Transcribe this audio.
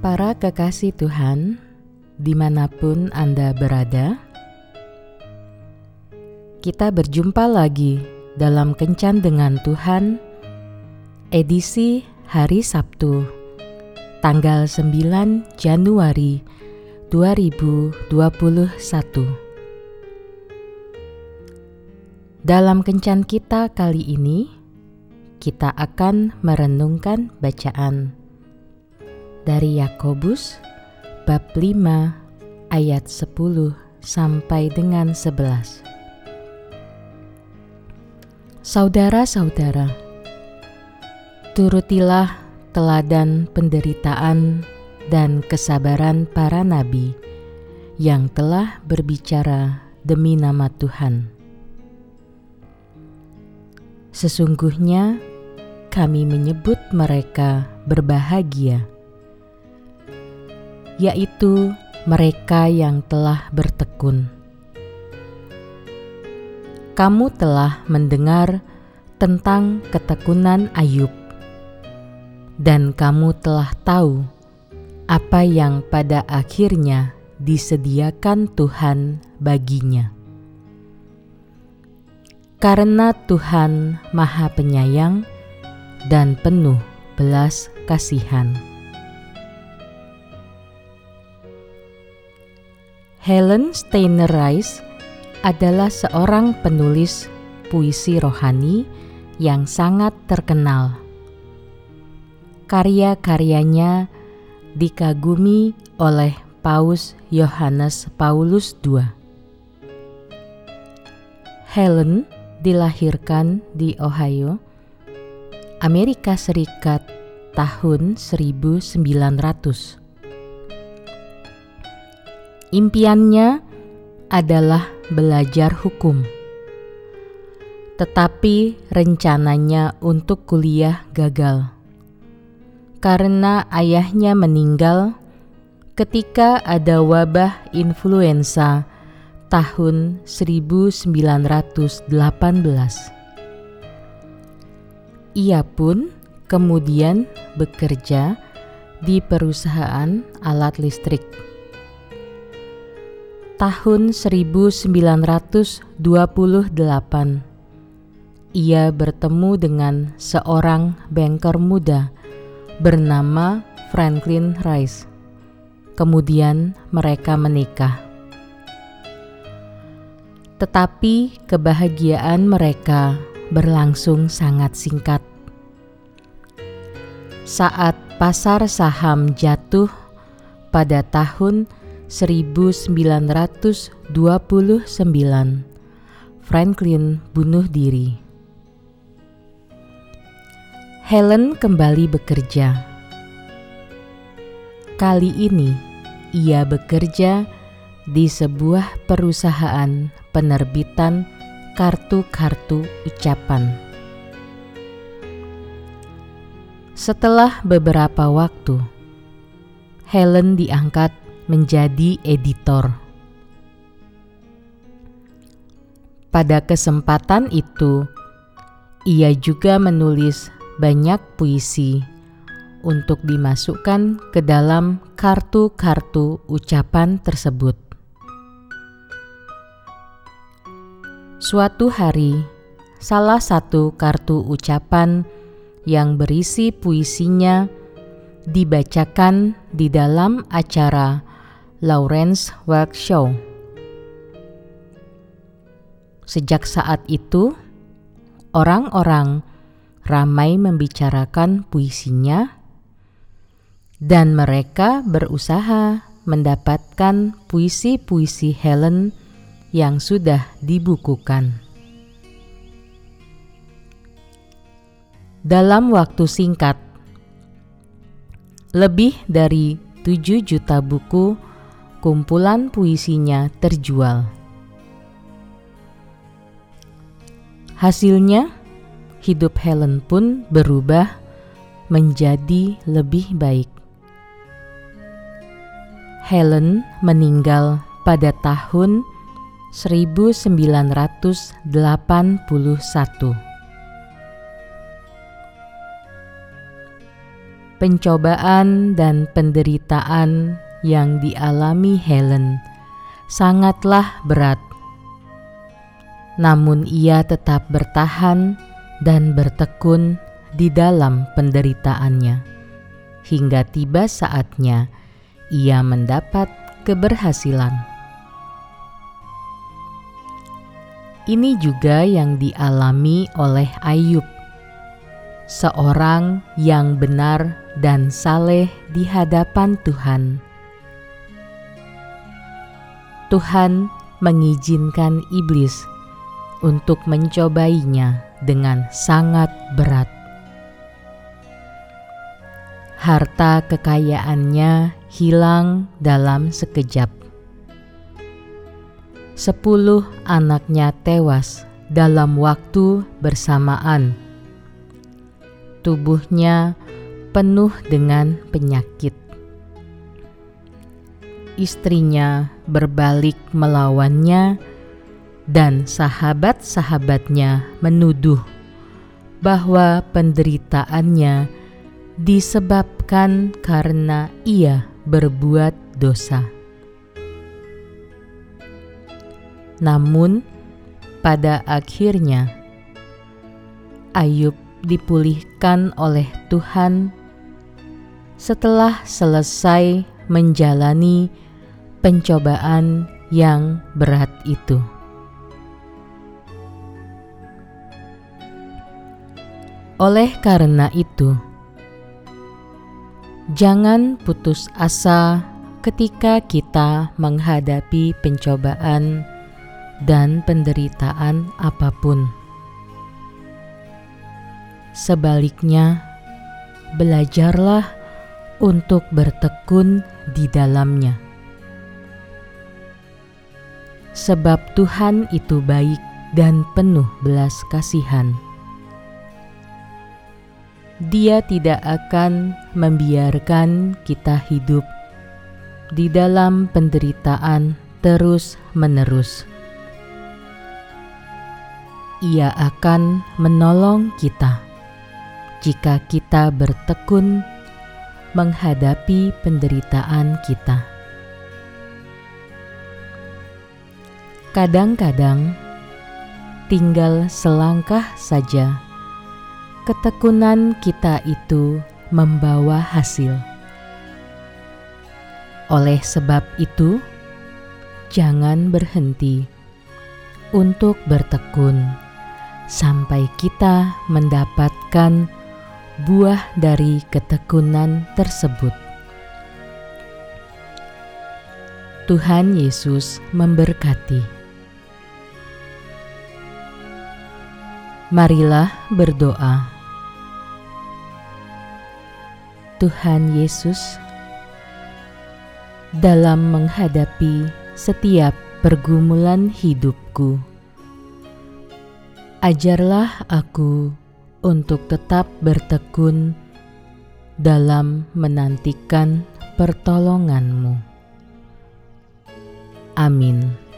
Para kekasih Tuhan, di mana pun Anda berada, kita berjumpa lagi dalam Kencan dengan Tuhan, edisi hari Sabtu, tanggal 9 Januari 2021. Dalam Kencan kita kali ini, kita akan merenungkan bacaan dari Yakobus bab 5 ayat 10 sampai dengan 11. Saudara-saudara, turutilah teladan penderitaan dan kesabaran para nabi yang telah berbicara demi nama Tuhan. Sesungguhnya kami menyebut mereka berbahagia yaitu mereka yang telah bertekun. Kamu telah mendengar tentang ketekunan Ayub, dan kamu telah tahu apa yang pada akhirnya disediakan Tuhan baginya. Karena Tuhan Maha Penyayang dan penuh belas kasihan. Helen Steiner Rice adalah seorang penulis puisi rohani yang sangat terkenal. Karya-karyanya dikagumi oleh Paus Yohanes Paulus II. Helen dilahirkan di Ohio, Amerika Serikat tahun 1900. Impiannya adalah belajar hukum, tetapi rencananya untuk kuliah gagal. Karena ayahnya meninggal ketika ada wabah influenza tahun 1918. Ia pun kemudian bekerja di perusahaan alat listrik tahun 1928 ia bertemu dengan seorang banker muda bernama Franklin Rice. Kemudian mereka menikah. Tetapi kebahagiaan mereka berlangsung sangat singkat. Saat pasar saham jatuh pada tahun 1929 Franklin bunuh diri. Helen kembali bekerja. Kali ini ia bekerja di sebuah perusahaan penerbitan kartu-kartu ucapan. Setelah beberapa waktu, Helen diangkat menjadi editor. Pada kesempatan itu, ia juga menulis banyak puisi untuk dimasukkan ke dalam kartu-kartu ucapan tersebut. Suatu hari, salah satu kartu ucapan yang berisi puisinya dibacakan di dalam acara Lawrence Welk Show. Sejak saat itu, orang-orang ramai membicarakan puisinya, dan mereka berusaha mendapatkan puisi-puisi Helen yang sudah dibukukan. Dalam waktu singkat, lebih dari 7 juta buku kumpulan puisinya terjual. Hasilnya, hidup Helen pun berubah menjadi lebih baik. Helen meninggal pada tahun 1981. pencobaan dan penderitaan yang dialami Helen sangatlah berat. Namun ia tetap bertahan dan bertekun di dalam penderitaannya hingga tiba saatnya ia mendapat keberhasilan. Ini juga yang dialami oleh Ayub, seorang yang benar dan saleh di hadapan Tuhan. Tuhan mengizinkan iblis untuk mencobainya dengan sangat berat. Harta kekayaannya hilang dalam sekejap. Sepuluh anaknya tewas dalam waktu bersamaan. Tubuhnya penuh dengan penyakit. Istrinya berbalik melawannya, dan sahabat-sahabatnya menuduh bahwa penderitaannya disebabkan karena ia berbuat dosa. Namun, pada akhirnya Ayub dipulihkan oleh Tuhan setelah selesai menjalani pencobaan yang berat itu. Oleh karena itu, jangan putus asa ketika kita menghadapi pencobaan dan penderitaan apa pun. Sebaliknya, belajarlah untuk bertekun di dalamnya, sebab Tuhan itu baik dan penuh belas kasihan. Dia tidak akan membiarkan kita hidup di dalam penderitaan terus-menerus. Ia akan menolong kita jika kita bertekun menghadapi penderitaan kita. Kadang-kadang tinggal selangkah saja ketekunan kita itu membawa hasil. Oleh sebab itu, jangan berhenti untuk bertekun sampai kita mendapatkan buah dari ketekunan tersebut. Tuhan Yesus memberkati. Marilah berdoa. Tuhan Yesus, dalam menghadapi setiap pergumulan hidupku, ajarlah aku untuk tetap bertekun dalam menantikan pertolonganmu. Amin.